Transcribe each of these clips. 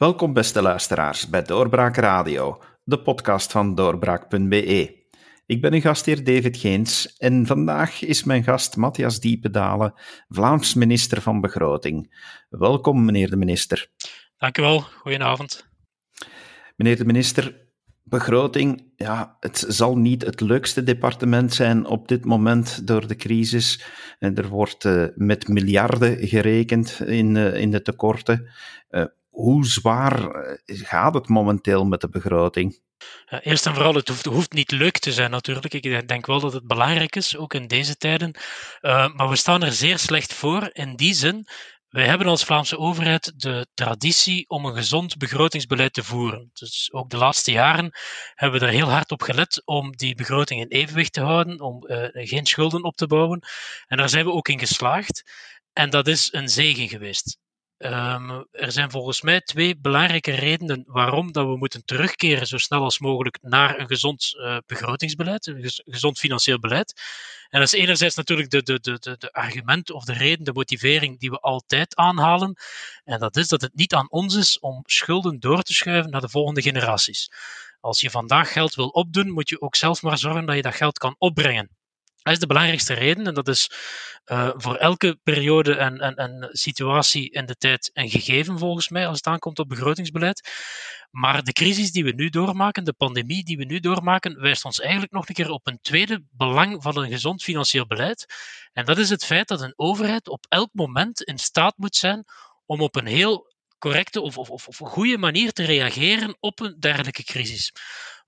Welkom beste luisteraars bij Doorbraak Radio, de podcast van doorbraak.be. Ik ben uw gastheer David Geens en vandaag is mijn gast Matthias Diepedalen, Vlaams minister van Begroting. Welkom meneer de minister. Dank u wel, goedenavond. Meneer de minister, begroting, ja, het zal niet het leukste departement zijn op dit moment door de crisis. En er wordt uh, met miljarden gerekend in, uh, in de tekorten. Uh, hoe zwaar gaat het momenteel met de begroting? Eerst en vooral, het hoeft, niet leuk te zijn natuurlijk. Ik denk wel dat het belangrijk is, ook in deze tijden. Uh, maar we staan er zeer slecht voor in die zin. Wij hebben als Vlaamse overheid de traditie om een gezond begrotingsbeleid te voeren. Dus ook de laatste jaren hebben we er heel hard op gelet om die begroting in evenwicht te houden, om uh, geen schulden op te bouwen. En daar zijn we ook in geslaagd. En dat is een zegen geweest. Um, er zijn volgens mij twee belangrijke redenen waarom dat we moeten terugkeren zo snel als mogelijk naar een gezond uh, begrotingsbeleid, een gezond financieel beleid. En dat is enerzijds natuurlijk de, de, de, de, argument of de reden, de motivering die we altijd aanhalen. En dat is dat het niet aan ons is om schulden door te schuiven naar de volgende generaties. Als je vandaag geld wil opdoen, moet je ook zelf maar zorgen dat je dat geld kan opbrengen. Dat is de belangrijkste reden en dat is uh, voor elke periode en, en, en situatie in de tijd een gegeven volgens mij als het aankomt op begrotingsbeleid. Maar de crisis die we nu doormaken, de pandemie die we nu doormaken, wijst ons eigenlijk nog een keer op een tweede belang van een gezond financieel beleid. En dat is het feit dat een overheid op elk moment in staat moet zijn om op een heel correcte of, of, of goede manier te reageren op een dergelijke crisis.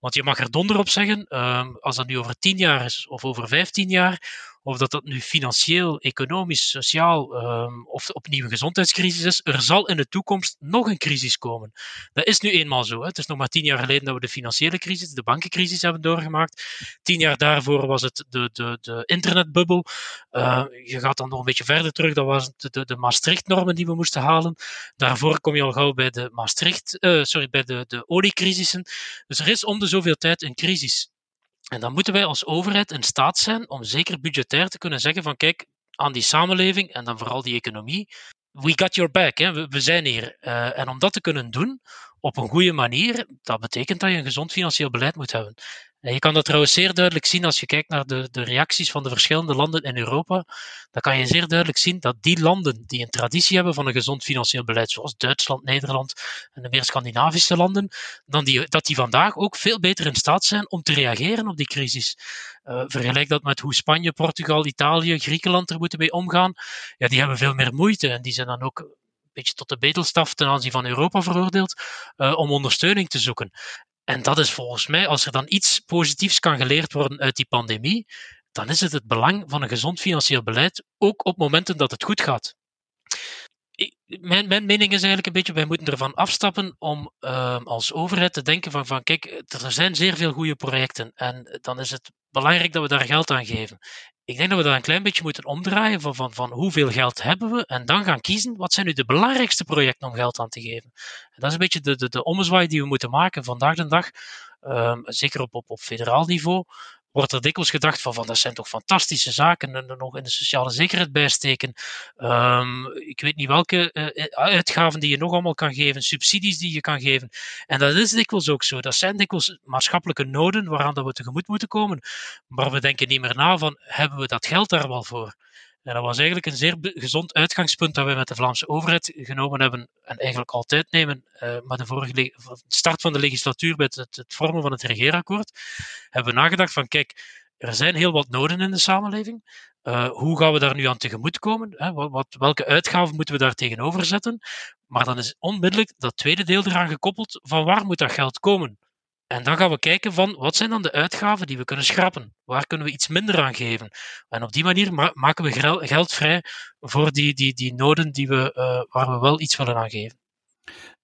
Want je mag er donder op zeggen, um, als dat nu over tien jaar is of over vijftien jaar, of dat dat nu financieel, economisch, sociaal um, of opnieuw een gezondheidscrisis is, er zal in de toekomst nog een crisis komen. Dat is nu eenmaal zo. Hè. Het is nog maar tien jaar geleden dat we de financiële crisis, de bankencrisis hebben doorgemaakt. Tien jaar daarvoor was het de, de, de internetbubbel. Uh, je gaat dan nog een beetje verder terug, dat was de, de, de Maastricht-normen die we moesten halen. Daarvoor kom je al gauw bij de Maastricht, uh, sorry, bij de, de oliecrisissen. Dus er is om de zoveel tijd een crisis. En dan moeten wij als overheid in staat zijn om zeker budgetair te kunnen zeggen van kijk, aan die samenleving en dan vooral die economie, we got your back, hè? We, zijn hier. Uh, en om dat te kunnen doen op een goede manier, dat betekent dat je een gezond financieel beleid moet hebben. En je kan dat trouwens zeer duidelijk zien als je kijkt naar de, de reacties van de verschillende landen in Europa. Dan kan je zeer duidelijk zien dat die landen die een traditie hebben van een gezond financieel beleid, zoals Duitsland, Nederland en de meer Scandinavische landen, dan die, dat die vandaag ook veel beter in staat zijn om te reageren op die crisis. Uh, vergelijk dat met hoe Spanje, Portugal, Italië, Griekenland er moeten mee omgaan. Ja, die hebben veel meer moeite en die zijn dan ook beetje tot de bedelstaf ten aanzien van Europa veroordeeld uh, om ondersteuning te zoeken. En dat is volgens mij, als er dan iets positiefs kan geleerd worden uit die pandemie, dan is het het belang van een gezond financieel beleid, ook op momenten dat het goed gaat. Mijn, mening is eigenlijk een beetje, wij moeten ervan afstappen om uh, als overheid te denken van, van, kijk, er zijn zeer veel goede projecten en dan is het belangrijk dat we daar geld aan geven ik denk dat we dat een klein beetje moeten omdraaien van, van, van hoeveel geld hebben we en dan gaan kiezen wat zijn nu de belangrijkste projecten om geld aan te geven. En dat is een beetje de, de, de ommezwaai die we moeten maken vandaag de dag, um, zeker op, op, op federaal niveau, wordt er dikwijls gedacht van, van dat zijn toch fantastische zaken en er nog in de sociale zekerheid bijsteken. Um, ik weet niet welke uh, uitgaven die je nog allemaal kan geven, subsidies die je kan geven. En dat is dikwijls ook zo. Dat zijn dikwijls maatschappelijke noden waaraan dat we tegemoet moeten komen. Maar we denken niet meer na van, hebben we dat geld daar wel voor? En dat was eigenlijk een zeer gezond uitgangspunt dat we met de Vlaamse overheid genomen hebben, en eigenlijk altijd nemen, uh, maar de vorige start van de legislatuur met het, het vormen van het regeerakkoord, hebben we nagedacht van kijk, er zijn heel wat noden in de samenleving. Uh, hoe gaan we daar nu aan tegemoet komen? Hè? Wat, wat, welke uitgaven moeten we daar tegenover zetten? Maar dan is onmiddellijk dat tweede deel eraan gekoppeld van waar moet dat geld komen? En dan gaan we kijken van wat zijn dan de uitgaven die we kunnen schrappen? Waar kunnen we iets minder aan geven? En op die manier ma maken we geld vrij voor die, die, die noden die we, uh, waar we wel iets willen aan geven.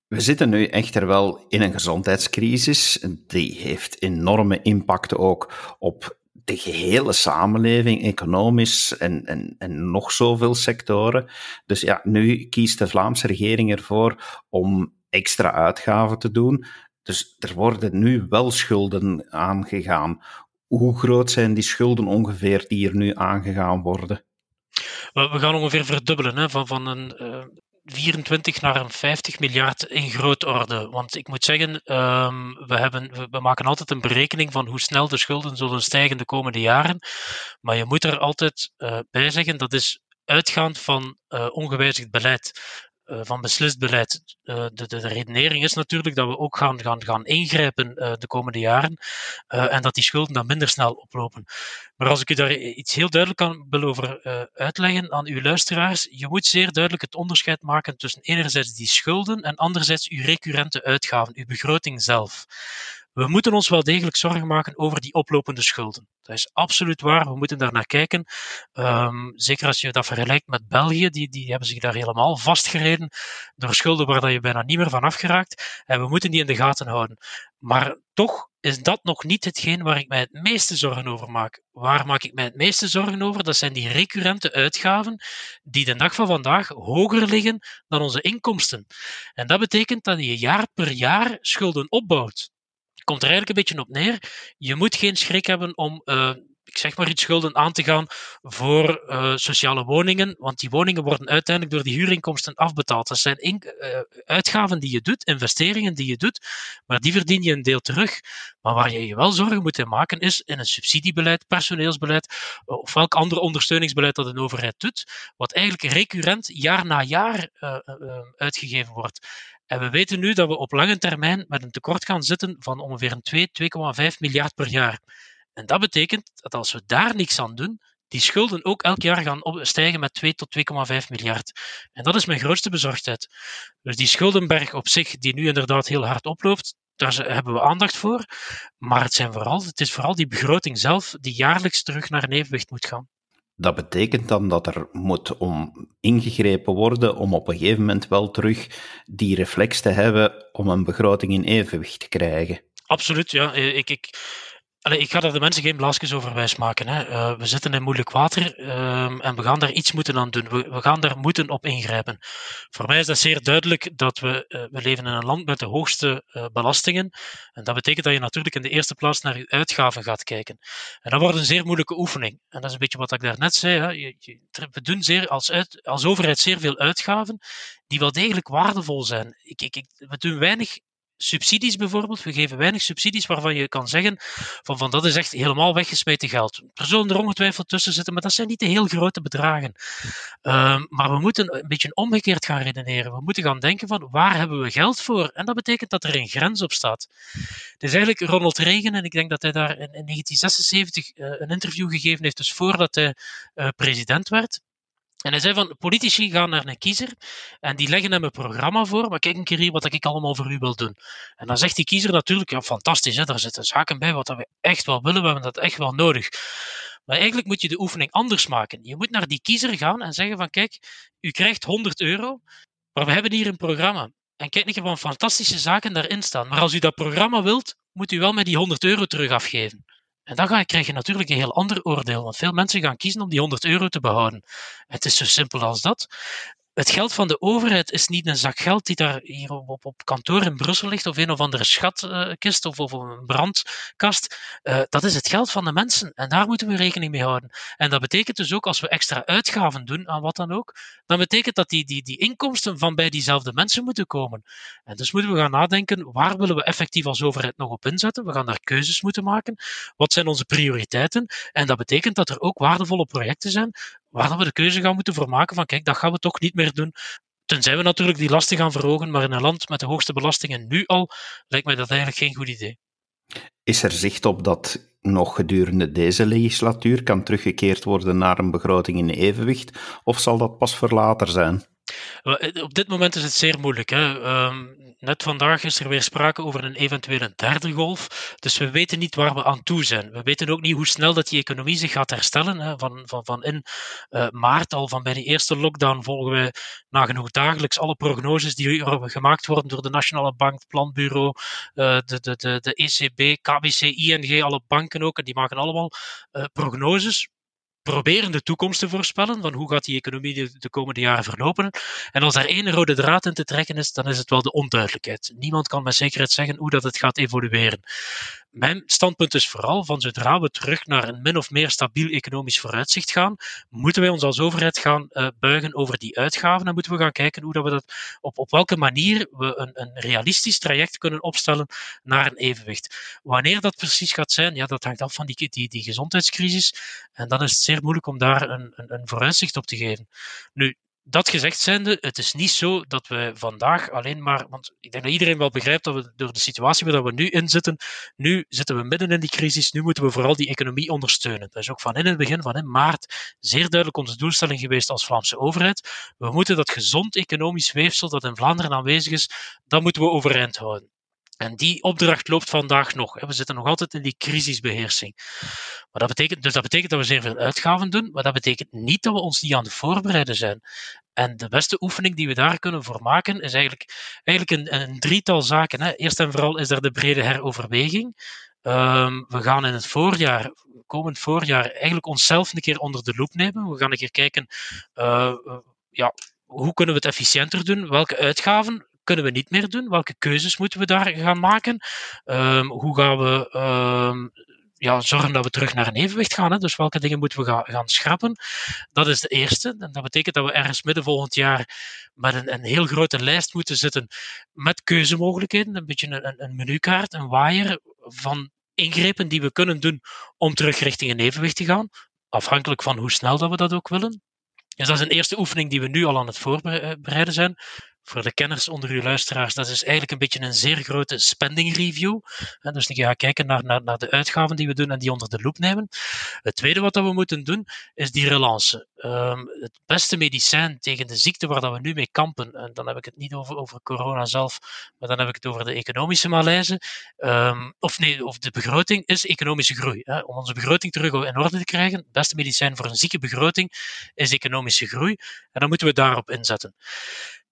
We zitten nu echter wel in een gezondheidscrisis. Die heeft enorme impacten ook op de gehele samenleving, economisch en, en, en nog zoveel sectoren. Dus ja, nu kiest de Vlaamse regering ervoor om extra uitgaven te doen. Dus er worden nu wel schulden aangegaan. Hoe groot zijn die schulden ongeveer die er nu aangegaan worden? We gaan ongeveer verdubbelen. Hè, van, van een, uh, 24 naar een 50 miljard in grootorde. Want ik moet zeggen, ehm, we, hebben, we, maken altijd een berekening van hoe snel de schulden zullen stijgen de komende jaren. Maar je moet er altijd uh, bij zeggen, dat is uitgaand van uh, ongewijzigd beleid. Uh, van beslist beleid. Uh, de, de, de, redenering is natuurlijk dat we ook gaan, gaan, gaan ingrijpen uh, de komende jaren en dat die schulden dan minder snel oplopen. Maar als ik u daar iets heel duidelijk kan, wil over uitleggen aan uw luisteraars, je moet zeer duidelijk het onderscheid maken tussen enerzijds die schulden en anderzijds uw recurrente uitgaven, uw begroting zelf we moeten ons wel degelijk zorgen maken over die oplopende schulden. Dat is absoluut waar, we moeten daar naar kijken. Um, zeker als je dat vergelijkt met België, die, die hebben zich daar helemaal vastgereden door schulden waar je bijna niet meer van afgeraakt. En we moeten die in de gaten houden. Maar toch is dat nog niet hetgeen waar ik mij het meeste zorgen over maak. Waar maak ik mij het meeste zorgen over? Dat zijn die recurrente uitgaven die de dag van vandaag hoger liggen dan onze inkomsten. En dat betekent dat je jaar per jaar schulden opbouwt komt er eigenlijk een beetje op neer. Je moet geen schrik hebben om, uh, ik zeg maar iets, schulden aan te gaan voor uh, sociale woningen, want die woningen worden uiteindelijk door die huurinkomsten afbetaald. Dat zijn in, uh, uitgaven die je doet, investeringen die je doet, maar die verdien je een deel terug. Maar waar je je wel zorgen moet in maken is in een subsidiebeleid, personeelsbeleid of welk ander ondersteuningsbeleid dat een overheid doet, wat eigenlijk recurrent jaar na jaar uitgegeven wordt. En we weten nu dat we op lange termijn met een tekort gaan zitten van ongeveer een 2, 2,5 miljard per jaar. En dat betekent dat als we daar niks aan doen, die schulden ook elk jaar gaan stijgen met 2 tot 2,5 miljard. En dat is mijn grootste bezorgdheid. Dus die schuldenberg op zich, die nu inderdaad heel hard oploopt, daar hebben we aandacht voor. Maar het, zijn vooral, het is vooral die begroting zelf die jaarlijks terug naar een evenwicht moet gaan. Dat betekent dan dat er moet om ingegrepen worden om op een gegeven moment wel terug die reflex te hebben om een begroting in evenwicht te krijgen. Absoluut, ja. Ik, ik, Ik ga daar de mensen geen blaasjes over wijs maken. Hè. Uh, we zitten in moeilijk water uh, en we gaan daar iets moeten aan doen. We, we, gaan daar moeten op ingrijpen. Voor mij is dat zeer duidelijk dat we, uh, we leven in een land met de hoogste eh, belastingen. En dat betekent dat je natuurlijk in de eerste plaats naar je uitgaven gaat kijken. En dat wordt een zeer moeilijke oefening. En dat is een beetje wat ik daarnet zei. Hè. Je, we doen zeer als, als overheid zeer veel uitgaven die wel degelijk waardevol zijn. Ik, ik, we doen weinig subsidies bijvoorbeeld. We geven weinig subsidies waarvan je kan zeggen van, van dat is echt helemaal weggesmeten geld. Er zullen er ongetwijfeld tussen zitten, maar dat zijn niet de heel grote bedragen. Um, maar we moeten een beetje omgekeerd gaan redeneren. We moeten gaan denken van waar hebben we geld voor? En dat betekent dat er een grens op staat. Het is eigenlijk Ronald Reagan, en ik denk dat hij daar in, in 1976 uh, een interview gegeven heeft, dus voordat hij uh, president werd. En hij zei van, politici gaan naar een kiezer en die leggen hem een programma voor, maar kijk een keer hier wat ik allemaal voor u wil doen. En dan zegt die kiezer natuurlijk, ja fantastisch, hè, daar zitten zaken bij wat we echt wel willen, we hebben dat echt wel nodig. Maar eigenlijk moet je de oefening anders maken. Je moet naar die kiezer gaan en zeggen van, kijk, u krijgt 100 euro, maar we hebben hier een programma. En kijk niet wat fantastische zaken daarin staan. Maar als u dat programma wilt, moet u wel met die 100 euro terug afgeven. En dan krijg je natuurlijk een heel ander oordeel, want veel mensen gaan kiezen om die 100 euro te behouden. Het is zo simpel als dat het geld van de overheid is niet een zak geld die daar hier op, op kantoor in Brussel ligt, of een of andere schatkist of, of een brandkast. Uh, dat is het geld van de mensen en daar moeten we rekening mee houden. En dat betekent dus ook als we extra uitgaven doen aan wat dan ook, dan betekent dat die, die, die inkomsten van bij diezelfde mensen moeten komen. En dus moeten we gaan nadenken, waar willen we effectief als overheid nog op inzetten? We gaan daar keuzes moeten maken. Wat zijn onze prioriteiten? En dat betekent dat er ook waardevolle projecten zijn waar we de keuze gaan moeten voor maken van kijk, dat gaan we toch niet meer doen. Tenzij we natuurlijk die lasten gaan verhogen, maar in een land met de hoogste belastingen nu al, lijkt mij dat eigenlijk geen goed idee. Is er zicht op dat nog gedurende deze legislatuur kan teruggekeerd worden naar een begroting in evenwicht, of zal dat pas voor later zijn? Eh, op dit moment is het zeer moeilijk. Hè. Ehm, net vandaag is er weer sprake over een eventuele derde golf. Dus we weten niet waar we aan toe zijn. We weten ook niet hoe snel dat die economie zich gaat herstellen. Hè. Van, van, van in uh, maart al, van bij die eerste lockdown, volgen we nagenoeg dagelijks alle prognoses die gemaakt worden door de Nationale Bank, het Planbureau, uh, de, de, de, de ECB, KBC, ING, alle banken ook. En die maken allemaal prognoses proberen de toekomst te voorspellen, van hoe gaat die economie de, de, komende jaren verlopen. En als daar één rode draad in te trekken is, dan is het wel de onduidelijkheid. Niemand kan met zekerheid zeggen hoe dat het gaat evolueren. Mijn standpunt is vooral van zodra we terug naar een min of meer stabiel economisch vooruitzicht gaan, moeten wij ons als overheid gaan uh, buigen over die uitgaven en moeten we gaan kijken hoe dat we dat op, op welke manier we een, een realistisch traject kunnen opstellen naar een evenwicht. Wanneer dat precies gaat zijn, ja, dat hangt af van die, die, die gezondheidscrisis en dan is het zeer moeilijk om daar een, een, een vooruitzicht op te geven. Nu, dat gezegd zijnde, het is niet zo dat we vandaag alleen maar. Want ik denk dat iedereen wel begrijpt dat we door de situatie waar we nu in zitten. Nu zitten we midden in die crisis. Nu moeten we vooral die economie ondersteunen. Dat is ook van in het begin, van in maart, zeer duidelijk onze doelstelling geweest als Vlaamse overheid. We moeten dat gezond economisch weefsel dat in Vlaanderen aanwezig is, dat moeten we overeind houden. En die opdracht loopt vandaag nog. We zitten nog altijd in die crisisbeheersing. Maar dat betekent, dus dat betekent dat we zeer veel uitgaven doen, maar dat betekent niet dat we ons niet aan het voorbereiden zijn. En de beste oefening die we daar kunnen voor maken, is eigenlijk, eigenlijk een, een drietal zaken. Eerst en vooral is er de brede heroverweging. Um, we gaan in het voorjaar, komend voorjaar, eigenlijk onszelf een keer onder de loep nemen. We gaan een keer kijken, uh, ja, hoe kunnen we het efficiënter doen? Welke uitgaven kunnen we niet meer doen? Welke keuzes moeten we daar gaan maken? Um, hoe gaan we um, ja, zorgen dat we terug naar een evenwicht gaan? Hè? Dus welke dingen moeten we gaan, gaan schrappen? Dat is de eerste. En dat betekent dat we ergens midden volgend jaar met een, een heel grote lijst moeten zitten met keuzemogelijkheden. Een beetje een, een menukaart, een waaier van ingrepen die we kunnen doen om terug richting een evenwicht te gaan. Afhankelijk van hoe snel dat we dat ook willen. Dus dat is een eerste oefening die we nu al aan het voorbereiden zijn voor de kenners onder uw luisteraars, dat is eigenlijk een beetje een zeer grote spending review. Dus je gaat kijken naar, naar, naar de uitgaven die we doen en die onder de loep nemen. Het tweede wat we moeten doen, is die relance. Um, het beste medicijn tegen de ziekte waar dat we nu mee kampen, en dan heb ik het niet over, over corona zelf, maar dan heb ik het over de economische malaise, um, of nee, of de begroting, is economische groei. Hè. Om onze begroting terug in orde te krijgen, het beste medicijn voor een zieke begroting is economische groei. En dan moeten we daarop inzetten.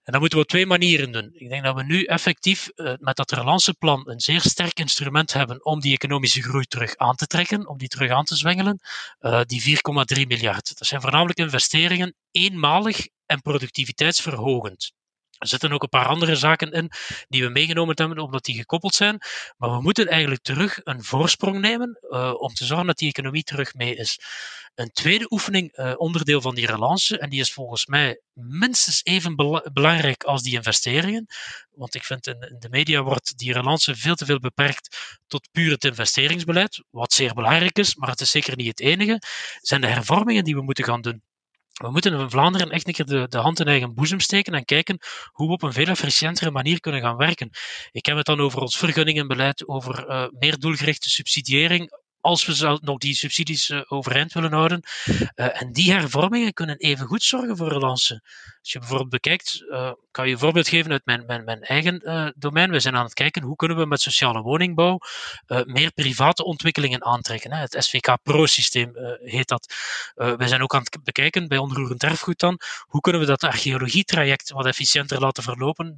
En dat moeten we op twee manieren doen. Ik denk dat we nu effectief uh, met dat relanceplan een zeer sterk instrument hebben om die economische groei terug aan te trekken, om die terug aan te zwengelen. Uh, die 4,3 miljard. Dat zijn voornamelijk investeringen eenmalig en productiviteitsverhogend. Er zitten ook een paar andere zaken in die we meegenomen hebben, omdat die gekoppeld zijn. Maar we moeten eigenlijk terug een voorsprong nemen uh, om te zorgen dat die economie terug mee is. Een tweede oefening, uh, onderdeel van die relance, en die is volgens mij minstens even bela belangrijk als die investeringen. Want ik vind in, in, de media wordt die relance veel te veel beperkt tot puur het investeringsbeleid, wat zeer belangrijk is, maar het is zeker niet het enige. Zijn de hervormingen die we moeten gaan doen we moeten in Vlaanderen echt een keer de, de, hand in eigen boezem steken en kijken hoe we op een veel efficiëntere manier kunnen gaan werken. Ik heb het dan over ons vergunningenbeleid, over uh, meer doelgerichte subsidiëring, als we nog die subsidies uh, overeind willen houden. Uh, en die hervormingen kunnen even goed zorgen voor relance. Als je bijvoorbeeld bekijkt, uh, kan je een voorbeeld geven uit mijn, mijn, mijn eigen domein. We zijn aan het kijken hoe kunnen we met sociale woningbouw meer private ontwikkelingen aantrekken. Hè. Het SVK Pro-systeem heet dat. we zijn ook aan het bekijken bij onroerend erfgoed dan, hoe kunnen we dat archeologietraject wat efficiënter laten verlopen,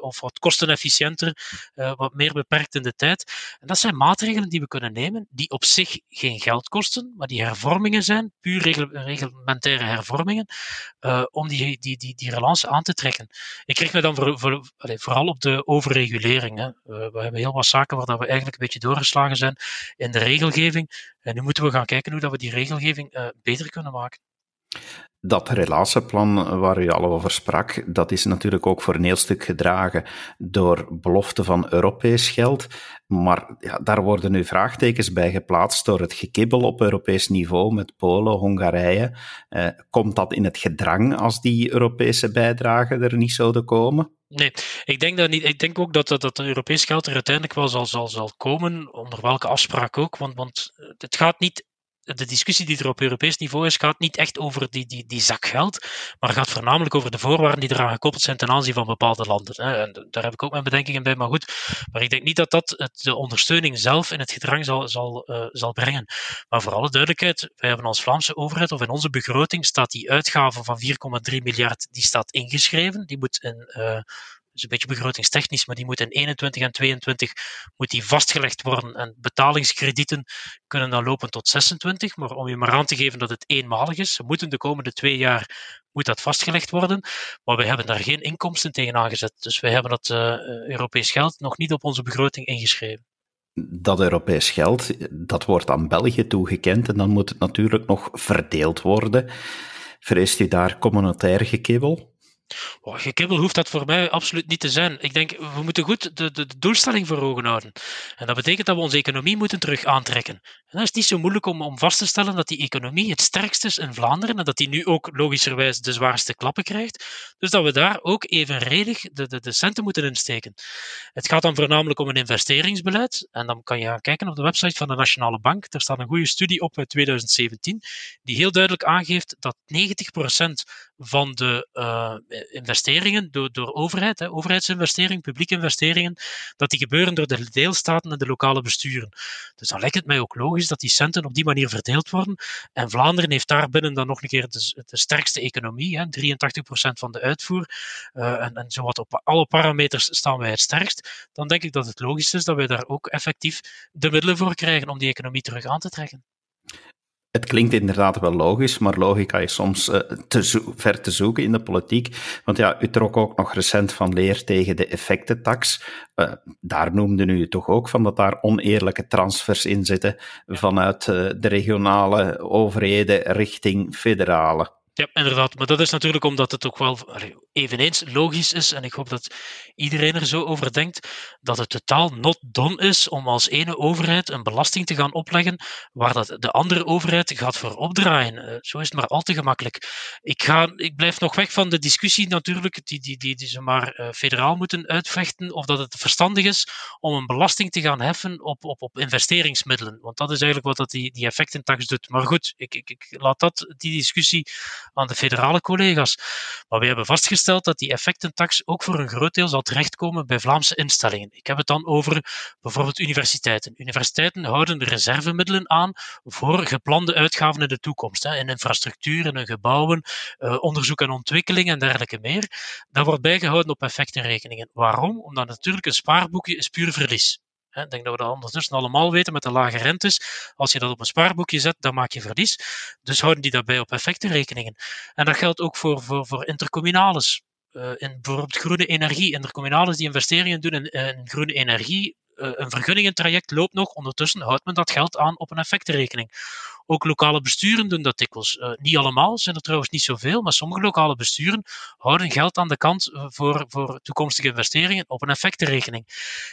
of wat kostenefficiënter, wat meer beperkt in de tijd. En dat zijn maatregelen die we kunnen nemen, die op zich geen geld kosten, maar die hervormingen zijn, puur reglementaire hervormingen, uh, om die, die, die, relance aan te trekken. Ik kreeg me dan voor, vooral op de overregulering. Hè. Uh, we hebben heel wat zaken waar dat we eigenlijk een beetje doorgeslagen zijn in de regelgeving. En nu moeten we gaan kijken hoe dat we die regelgeving uh, beter kunnen maken. Dat relatieplan waar u al over sprak, dat is natuurlijk ook voor een heel stuk gedragen door belofte van Europees geld. Maar ja, daar worden nu vraagtekens bij geplaatst door het gekibbel op Europees niveau met Polen, Hongarije. Eh, komt dat in het gedrang als die Europese bijdragen er niet zouden komen? Nee, ik denk, dat niet, ik denk ook dat, dat, Europees geld er uiteindelijk wel zal, zal, zal komen, onder welke afspraak ook. Want, want het gaat niet de discussie die er op Europees niveau is, gaat niet echt over die, die, die zak geld, maar gaat voornamelijk over de voorwaarden die eraan gekoppeld zijn ten aanzien van bepaalde landen. En daar heb ik ook mijn bedenkingen bij, maar goed. Maar ik denk niet dat dat de ondersteuning zelf in het gedrang zal, zal, uh, zal brengen. Maar voor alle duidelijkheid, wij hebben als Vlaamse overheid, of in onze begroting, staat die uitgave van 4,3 miljard, die staat ingeschreven. Die moet in uh, is een beetje begrotingstechnisch, maar die moet in 21 en 22 moet die vastgelegd worden. En betalingskredieten kunnen dan lopen tot 26. Maar om je maar aan te geven dat het eenmalig is, moeten de komende twee jaar moet dat vastgelegd worden. Maar we hebben daar geen inkomsten tegen aangezet. Dus wij hebben dat uh, Europees geld nog niet op onze begroting ingeschreven. dat Europees geld, dat wordt aan België toegekend en dan moet het natuurlijk nog verdeeld worden. Vreest u daar communautair gekibbel? Oh, gekibbel hoeft dat voor mij absoluut niet te zijn. Ik denk, we moeten goed de, de, de, doelstelling voor ogen houden. En dat betekent dat we onze economie moeten terug aantrekken. En dat is niet zo moeilijk om, om vast te stellen dat die economie het sterkst is in Vlaanderen en dat die nu ook logischerwijs de zwaarste klappen krijgt. Dus dat we daar ook evenredig de, de, de centen moeten insteken. Het gaat dan voornamelijk om een investeringsbeleid. En dan kan je gaan kijken op de website van de Nationale Bank. Er staat een goede studie op uit 2017 die heel duidelijk aangeeft dat 90% van de uh, investeringen door, door overheid, hè, overheidsinvesteringen, publieke investeringen, dat die gebeuren door de deelstaten en de lokale besturen. Dus dan lijkt het mij ook logisch dat die centen op die manier verdeeld worden. En Vlaanderen heeft daarbinnen dan nog een keer de, sterkste economie, hè, 83% van de uitvoer. Uh, en, en zowat op alle parameters staan wij het sterkst. Dan denk ik dat het logisch is dat wij daar ook effectief de middelen voor krijgen om die economie terug aan te trekken. Het klinkt inderdaad wel logisch, maar logica is soms uh, te ver te zoeken in de politiek. Want ja, u trok ook nog recent van leer tegen de effectentax. Uh, daar noemde u toch ook van dat daar oneerlijke transfers in zitten vanuit uh, de regionale overheden richting federale. Ja, inderdaad. Maar dat is natuurlijk omdat het ook wel eveneens logisch is, en ik hoop dat iedereen er zo over denkt, dat het totaal not done is om als ene overheid een belasting te gaan opleggen waar dat de andere overheid gaat voor opdraaien. Eh, zo is het maar al te gemakkelijk. Ik, ga, ik blijf nog weg van de discussie natuurlijk, die, die, die, die ze maar uh, federaal moeten uitvechten, of dat het verstandig is om een belasting te gaan heffen op, op, op investeringsmiddelen. Want dat is eigenlijk wat dat die, die effectentax doet. Maar goed, ik, ik, ik laat dat, die discussie aan de federale collega's. Maar we hebben vastgesteld dat die effectentax ook voor een groot deel zal terechtkomen bij Vlaamse instellingen. Ik heb het dan over bijvoorbeeld universiteiten. Universiteiten houden de reservemiddelen aan voor geplande uitgaven in de toekomst. Hè, in infrastructuur, in gebouwen, uh, onderzoek en ontwikkeling en dergelijke meer. Dat wordt bijgehouden op effectenrekeningen. Waarom? Omdat natuurlijk een spaarboekje is puur verlies. Ik denk dat we dat ondertussen allemaal weten met de lage rentes. Als je dat op een spaarboekje zet, dan maak je verlies. Dus houden die daarbij op effectenrekeningen. En dat geldt ook voor, voor, voor intercommunales. Uh, in bijvoorbeeld groene energie. Intercommunales die investeringen doen in, in groene energie. Uh, een vergunningentraject loopt nog. Ondertussen houdt men dat geld aan op een effectenrekening. Ook lokale besturen doen dat dikwijls. Uh, niet allemaal, zijn er trouwens niet zoveel, maar sommige lokale besturen houden geld aan de kant eh, voor, voor toekomstige investeringen op een effectenrekening.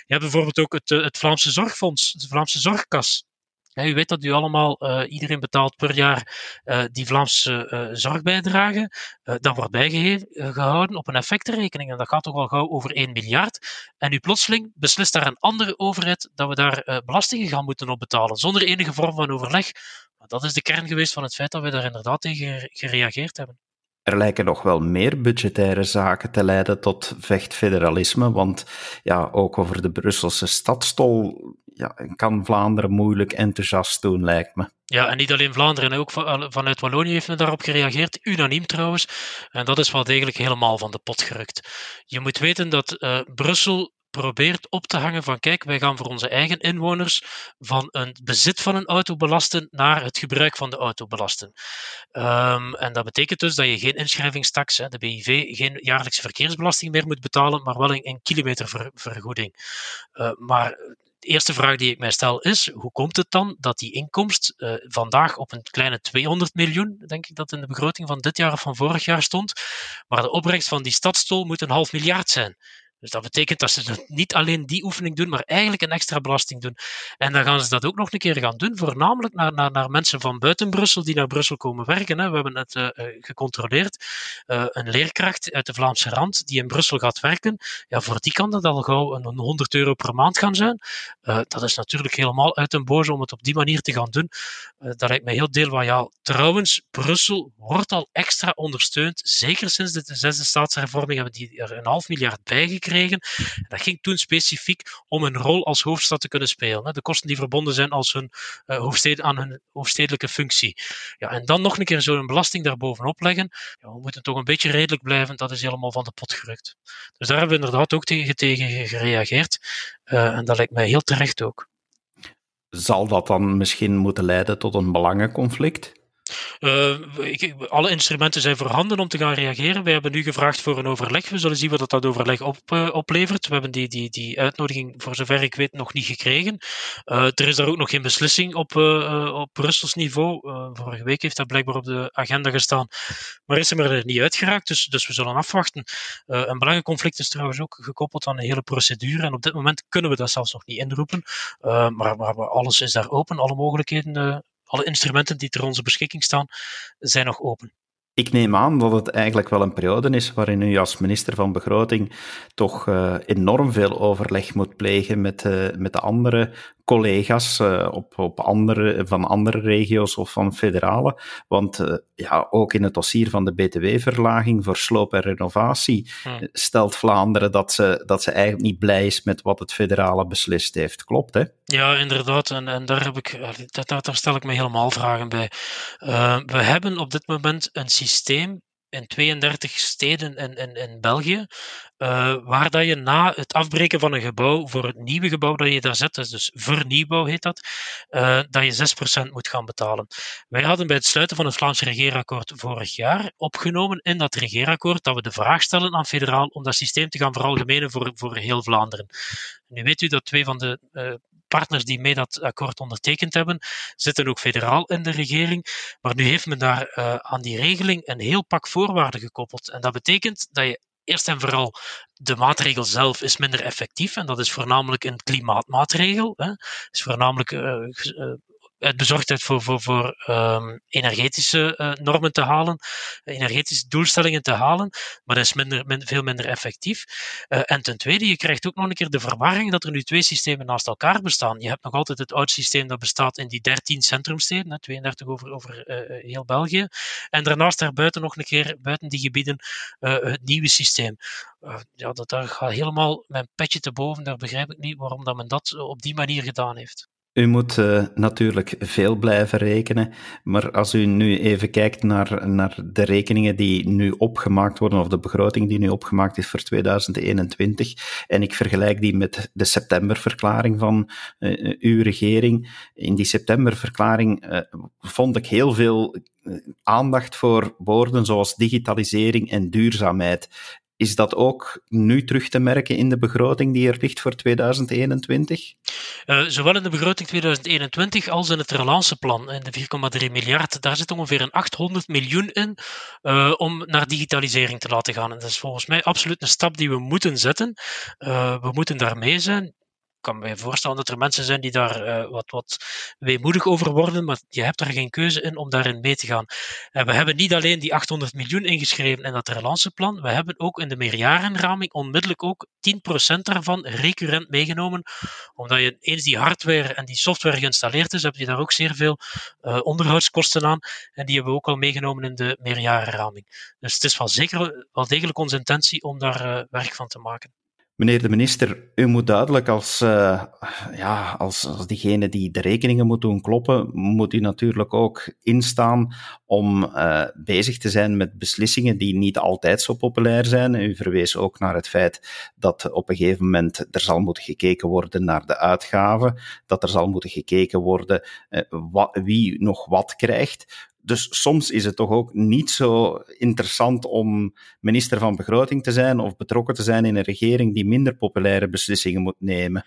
Je hebt bijvoorbeeld ook het, het Vlaamse Zorgfonds, de Vlaamse Zorgkas. U weet dat u allemaal, uh, iedereen betaalt per jaar uh, die Vlaamse uh, zorgbijdrage. dat wordt bijgehouden op een effectenrekening. En dat gaat toch wel gauw over 1 miljard. En u plotseling beslist daar een andere overheid dat we daar belastingen gaan moeten op betalen. Zonder enige vorm van overleg. Maar dat is de kern geweest van het feit dat we daar inderdaad tegen gereageerd hebben. Er lijken nog wel meer budgettaire zaken te leiden tot vechtfederalisme, want ja, ook over de Brusselse stadstol ja, kan Vlaanderen moeilijk enthousiast doen, lijkt me. Ja, en niet alleen Vlaanderen, ook vanuit Wallonië heeft men daarop gereageerd, unaniem trouwens. En dat is wel degelijk helemaal van de pot gerukt. Je moet weten dat uh, Brussel probeert op te hangen van kijk, wij gaan voor onze eigen inwoners van een bezit van een auto belasten naar het gebruik van de auto belasten. Um, en dat betekent dus dat je geen inschrijvingstax, hè, de BIV, geen jaarlijkse verkeersbelasting meer moet betalen, maar wel een, een kilometervergoeding. Uh, maar de eerste vraag die ik mij stel is: hoe komt het dan dat die inkomst uh, vandaag op een kleine 200 miljoen, denk ik dat in de begroting van dit jaar of van vorig jaar stond, maar de opbrengst van die stadstol moet een half miljard zijn? Dus dat betekent dat ze niet alleen die oefening doen, maar eigenlijk een extra belasting doen. En dan gaan ze dat ook nog een keer gaan doen, voornamelijk naar, naar, naar mensen van buiten Brussel die naar Brussel komen werken. Hè. We hebben het uh, gecontroleerd. Uh, een leerkracht uit de Vlaamse rand die in Brussel gaat werken, ja, voor die kan dat al gauw een, 100 euro per maand gaan zijn. dat is natuurlijk helemaal uit een boze om het op die manier te gaan doen. dat lijkt mij heel deelwajaal. Trouwens, Brussel wordt al extra ondersteund. Zeker sinds de zesde staatshervorming hebben die er een half miljard bijgekregen gekregen. Dat ging toen specifiek om een rol als hoofdstad te kunnen spelen. De kosten die verbonden zijn als hun, uh, aan hun hoofdstedelijke functie. Ja, en dan nog een keer zo'n belasting daarbovenop leggen. Ja, we moeten toch een beetje redelijk blijven. Dat is helemaal van de pot gerukt. Dus daar hebben we inderdaad ook tegen, gereageerd. Uh, en dat lijkt mij heel terecht ook. Zal dat dan misschien moeten leiden tot een belangenconflict? Uh, alle instrumenten zijn voorhanden om te gaan reageren. Wij hebben nu gevraagd voor een overleg. We zullen zien wat dat overleg uh, oplevert. We hebben die, die, die uitnodiging, voor zover ik weet, nog niet gekregen. Uh, er is daar ook nog geen beslissing op, op Brussels niveau. vorige week heeft dat blijkbaar op de agenda gestaan, maar is er er niet uitgeraakt. Dus, dus we zullen afwachten. een belangenconflict is trouwens ook gekoppeld aan een hele procedure. En op dit moment kunnen we dat zelfs nog niet inroepen. maar, maar alles is daar open. Alle mogelijkheden alle instrumenten die ter onze beschikking staan, zijn nog open. Ik neem aan dat het eigenlijk wel een periode is waarin u als minister van Begroting toch uh, enorm veel overleg moet plegen met, uh, met de andere collega's uh, op, op andere, van andere regio's of van federale. Want uh, ja, ook in het dossier van de BTW-verlaging voor sloop en renovatie hmm. stelt Vlaanderen dat ze, dat ze eigenlijk niet blij is met wat het federale beslist heeft. Klopt, hè? Ja, inderdaad. En, en daar, heb ik, daar, daar stel ik me helemaal vragen bij. Uh, we hebben op dit moment een systeem in 32 steden in, in, in België, uh, waar dat je na het afbreken van een gebouw voor het nieuwe gebouw dat je daar zet, dus vernieuwbouw heet dat, uh, dat je 6% moet gaan betalen. Wij hadden bij het sluiten van het Vlaams regeerakkoord vorig jaar opgenomen in dat regeerakkoord dat we de vraag stellen aan federaal om dat systeem te gaan veralgemenen voor, voor heel Vlaanderen. Nu weet u dat twee van de uh, partners die mee dat akkoord ondertekend hebben, zitten ook federaal in de regering. Maar nu heeft men daar uh, aan die regeling een heel pak voorwaarden gekoppeld. En dat betekent dat je eerst en vooral de maatregel zelf is minder effectief. En dat is voornamelijk een klimaatmaatregel. Hè. is voornamelijk uh, het bezorgdheid voor, voor, voor um, energetische uh, normen te halen, energetische doelstellingen te halen, maar dat is minder, min, veel minder effectief. En ten tweede, je krijgt ook nog een keer de verwarring dat er nu twee systemen naast elkaar bestaan. Je hebt nog altijd het oud systeem dat bestaat in die 13 centrumsteden, hè, 32 over, over heel België, en daarnaast daarbuiten nog een keer, buiten die gebieden, het nieuwe systeem. ja, dat, daar gaat helemaal mijn petje te boven, daar begrijp ik niet waarom dat men dat op die manier gedaan heeft. U moet uh, natuurlijk veel blijven rekenen, maar als u nu even kijkt naar, naar de rekeningen die nu opgemaakt worden, of de begroting die nu opgemaakt is voor 2021, en ik vergelijk die met de septemberverklaring van uh, uw regering. In die septemberverklaring vond ik heel veel aandacht voor woorden zoals digitalisering en duurzaamheid. Is dat ook nu terug te merken in de begroting die er ligt voor 2021? Uh, zowel in de begroting 2021 als in het relanceplan, in de 4,3 miljard. Daar zit ongeveer een 800 miljoen in uh, om naar digitalisering te laten gaan. En dat is volgens mij absoluut een stap die we moeten zetten. Uh, we moeten daarmee zijn kan me voorstellen dat er mensen zijn die daar uh, wat, wat weemoedig over worden, maar je hebt daar geen keuze in om daarin mee te gaan. En we hebben niet alleen die 800 miljoen ingeschreven in dat relanceplan, we hebben ook in de meerjarenraming onmiddellijk ook 10% daarvan recurrent meegenomen, omdat je eens die hardware en die software geïnstalleerd is, heb je daar ook zeer veel uh, onderhoudskosten aan, en die hebben we ook al meegenomen in de meerjarenraming. Dus het is wel zeker wel degelijk onze intentie om daar uh, werk van te maken. Meneer de minister, u moet duidelijk als, uh, ja, als, als diegene die de rekeningen moet doen kloppen, moet u natuurlijk ook instaan om uh, bezig te zijn met beslissingen die niet altijd zo populair zijn. U verwees ook naar het feit dat op een gegeven moment er zal moeten gekeken worden naar de uitgaven, dat er zal moeten gekeken worden uh, wat, wie nog wat krijgt. Dus soms is het toch ook niet zo interessant om minister van Begroting te zijn of betrokken te zijn in een regering die minder populaire beslissingen moet nemen.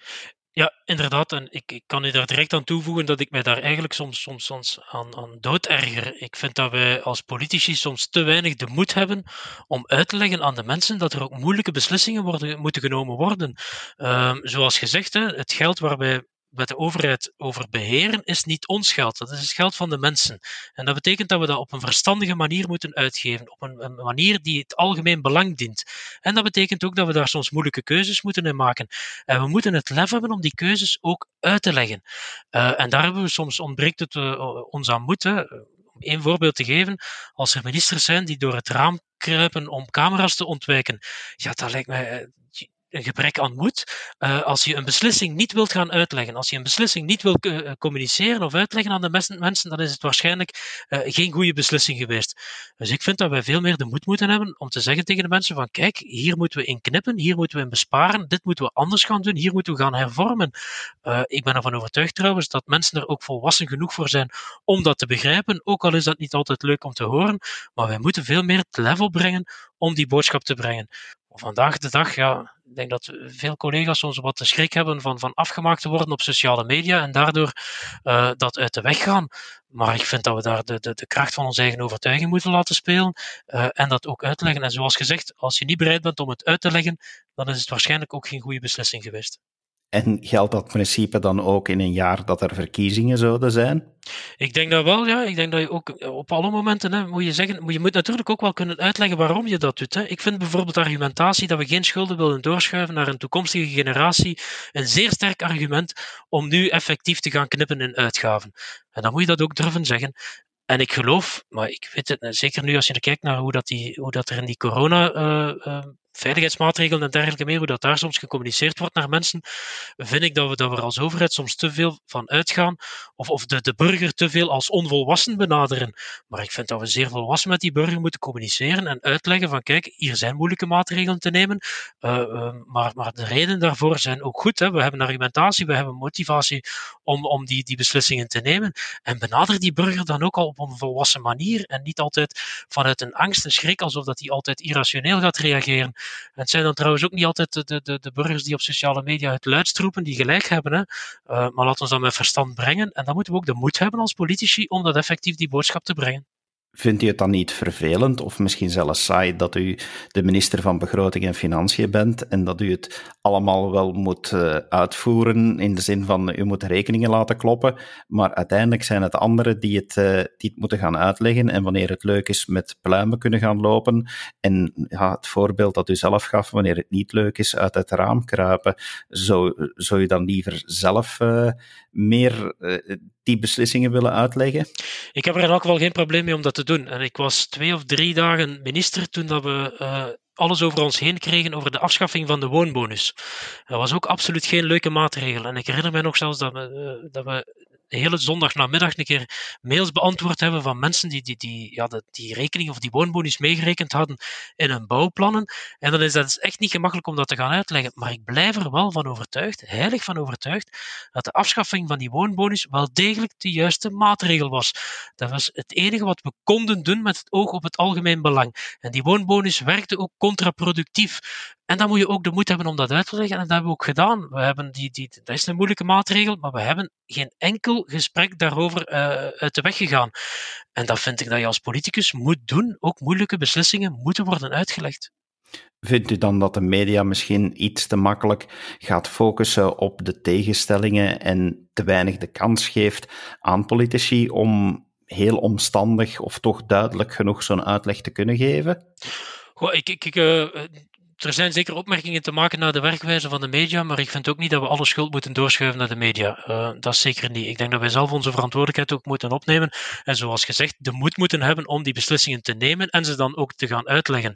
Ja, inderdaad. En ik, ik kan u daar direct aan toevoegen dat ik mij daar eigenlijk soms, soms, soms aan, aan dooderger. Ik vind dat wij als politici soms te weinig de moed hebben om uit te leggen aan de mensen dat er ook moeilijke beslissingen worden, moeten genomen worden. Um, zoals gezegd, hè, het geld waar wij met de overheid over beheren, is niet ons geld. Dat is het geld van de mensen. En dat betekent dat we dat op een verstandige manier moeten uitgeven. Op een, manier die het algemeen belang dient. En dat betekent ook dat we daar soms moeilijke keuzes moeten in maken. En we moeten het lef hebben om die keuzes ook uit te leggen. Uh, en daar hebben we soms ontbreekt het uh, ons aan moed. Om één voorbeeld te geven, als er ministers zijn die door het raam kruipen om camera's te ontwijken, ja, dat lijkt mij een gebrek aan moed. Uh, als je een beslissing niet wilt gaan uitleggen, als je een beslissing niet wil uh, communiceren of uitleggen aan de mensen, dan is het waarschijnlijk uh, geen goede beslissing geweest. Dus ik vind dat wij veel meer de moed moeten hebben om te zeggen tegen de mensen van kijk, hier moeten we in knippen, hier moeten we in besparen, dit moeten we anders gaan doen, hier moeten we gaan hervormen. ik ben ervan overtuigd trouwens dat mensen er ook volwassen genoeg voor zijn om dat te begrijpen, ook al is dat niet altijd leuk om te horen, maar wij moeten veel meer het level brengen om die boodschap te brengen. Vandaag de dag, ja, ik denk dat veel collega's soms wat de schrik hebben van, van afgemaakt te worden op sociale media en daardoor uh, dat uit de weg gaan. Maar ik vind dat we daar de, de, de kracht van onze eigen overtuiging moeten laten spelen uh, en dat ook uitleggen. En zoals gezegd, als je niet bereid bent om het uit te leggen, dan is het waarschijnlijk ook geen goede beslissing geweest. En geldt dat principe dan ook in een jaar dat er verkiezingen zouden zijn? Ik denk dat wel, ja. Ik denk dat je ook op alle momenten hè, moet je zeggen, je moet natuurlijk ook wel kunnen uitleggen waarom je dat doet. Hè. Ik vind bijvoorbeeld argumentatie dat we geen schulden willen doorschuiven naar een toekomstige generatie een zeer sterk argument om nu effectief te gaan knippen in uitgaven. En dan moet je dat ook durven zeggen. En ik geloof, maar ik weet het zeker nu als je kijkt naar hoe dat, die, hoe dat er in die corona uh, veiligheidsmaatregelen en dergelijke meer, hoe dat daar soms gecommuniceerd wordt naar mensen, vind ik dat we, dat we als overheid soms te veel van uitgaan, of, of de, de burger te veel als onvolwassen benaderen. Maar ik vind dat we zeer volwassen met die burger moeten communiceren en uitleggen van kijk, hier zijn moeilijke maatregelen te nemen, uh, uh, maar, maar de redenen daarvoor zijn ook goed. Hè. We hebben argumentatie, we hebben motivatie om, om die, die beslissingen te nemen. En benader die burger dan ook al op een volwassen manier en niet altijd vanuit een angst en schrik, alsof dat hij altijd irrationeel gaat reageren. Het zijn dan trouwens ook niet altijd de, de, de burgers die op sociale media het luidst roepen, die gelijk hebben. Hè. Uh, maar laat ons dat met verstand brengen. En dan moeten we ook de moed hebben als politici om dat effectief die boodschap te brengen. Vindt u het dan niet vervelend of misschien zelfs saai dat u de minister van Begroting en Financiën bent en dat u het allemaal wel moet uh, uitvoeren in de zin van u moet rekeningen laten kloppen, maar uiteindelijk zijn het anderen die het, uh, die moeten gaan uitleggen en wanneer het leuk is met pluimen kunnen gaan lopen en ja, het voorbeeld dat u zelf gaf, wanneer het niet leuk is uit het raam kruipen, zou, zou je dan liever zelf meer die beslissingen willen uitleggen? Ik heb er elk geval geen probleem mee om dat te doen. En ik was twee of drie dagen minister toen dat we uh, alles over ons heen kregen over de afschaffing van de woonbonus. Dat was ook absoluut geen leuke maatregel. En ik herinner mij nog zelfs dat we, uh, dat we de hele zondagnamiddag een keer mails beantwoord hebben van mensen die die, die, ja, die rekening of die woonbonus meegerekend hadden in hun bouwplannen. En dan is dat echt niet gemakkelijk om dat te gaan uitleggen. Maar ik blijf er wel van overtuigd, heilig van overtuigd, dat de afschaffing van die woonbonus wel degelijk de juiste maatregel was. Dat was het enige wat we konden doen met het oog op het algemeen belang. En die woonbonus werkte ook contraproductief. En dan moet je ook de moed hebben om dat uit te leggen. En dat hebben we ook gedaan. We hebben die, die, dat is een moeilijke maatregel, maar we hebben geen enkel gesprek daarover uh, uit de weg gegaan. En dat vind ik dat je als politicus moet doen. Ook moeilijke beslissingen moeten worden uitgelegd. Vindt u dan dat de media misschien iets te makkelijk gaat focussen op de tegenstellingen en te weinig de kans geeft aan politici om heel omstandig of toch duidelijk genoeg zo'n uitleg te kunnen geven? Goh, ik, ik, ik uh, er zijn zeker opmerkingen te maken naar de werkwijze van de media, maar ik vind ook niet dat we alle schuld moeten doorschuiven naar de media. Uh, dat is zeker niet. Ik denk dat wij zelf onze verantwoordelijkheid ook moeten opnemen. En zoals gezegd, de moed moeten hebben om die beslissingen te nemen en ze dan ook te gaan uitleggen.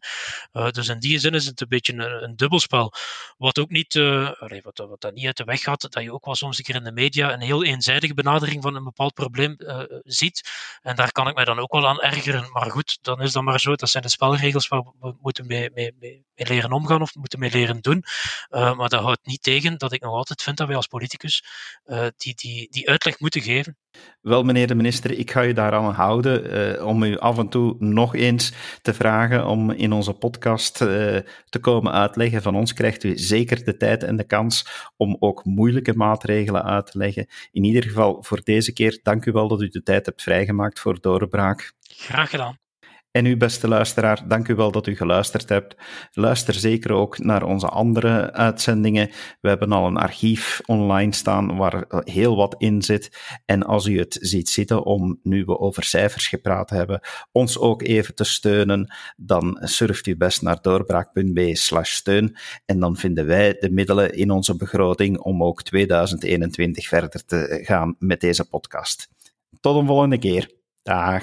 Uh, dus in die zin is het een beetje een, een dubbelspel. Wat ook niet, uh, wat, wat dat niet uit de weg gaat, dat je ook wel soms een keer in de media een heel eenzijdige benadering van een bepaald probleem ziet. En daar kan ik mij dan ook wel aan ergeren. Maar goed, dan is dat maar zo. Dat zijn de spelregels waar we moeten mee, mee, mee leren omgaan of moeten mee leren doen. Uh, maar dat houdt niet tegen dat ik nog altijd vind dat wij als politicus uh, die, die, die uitleg moeten geven. Wel, meneer de minister, ik ga u daaraan houden uh, om u af en toe nog eens te vragen om in onze podcast te komen uitleggen. Van ons krijgt u zeker de tijd en de kans om ook moeilijke maatregelen uit te leggen. In ieder geval voor deze keer, dank u wel dat u de tijd hebt vrijgemaakt voor doorbraak. Graag gedaan. En u, beste luisteraar, dank u wel dat u geluisterd hebt. Luister zeker ook naar onze andere uitzendingen. We hebben al een archief online staan waar heel wat in zit. En als u het ziet zitten om, nu we over cijfers gepraat hebben, ons ook even te steunen, dan surft u best naar doorbraak.be slash steun. En dan vinden wij de middelen in onze begroting om ook 2021 verder te gaan met deze podcast. Tot een volgende keer. Dag.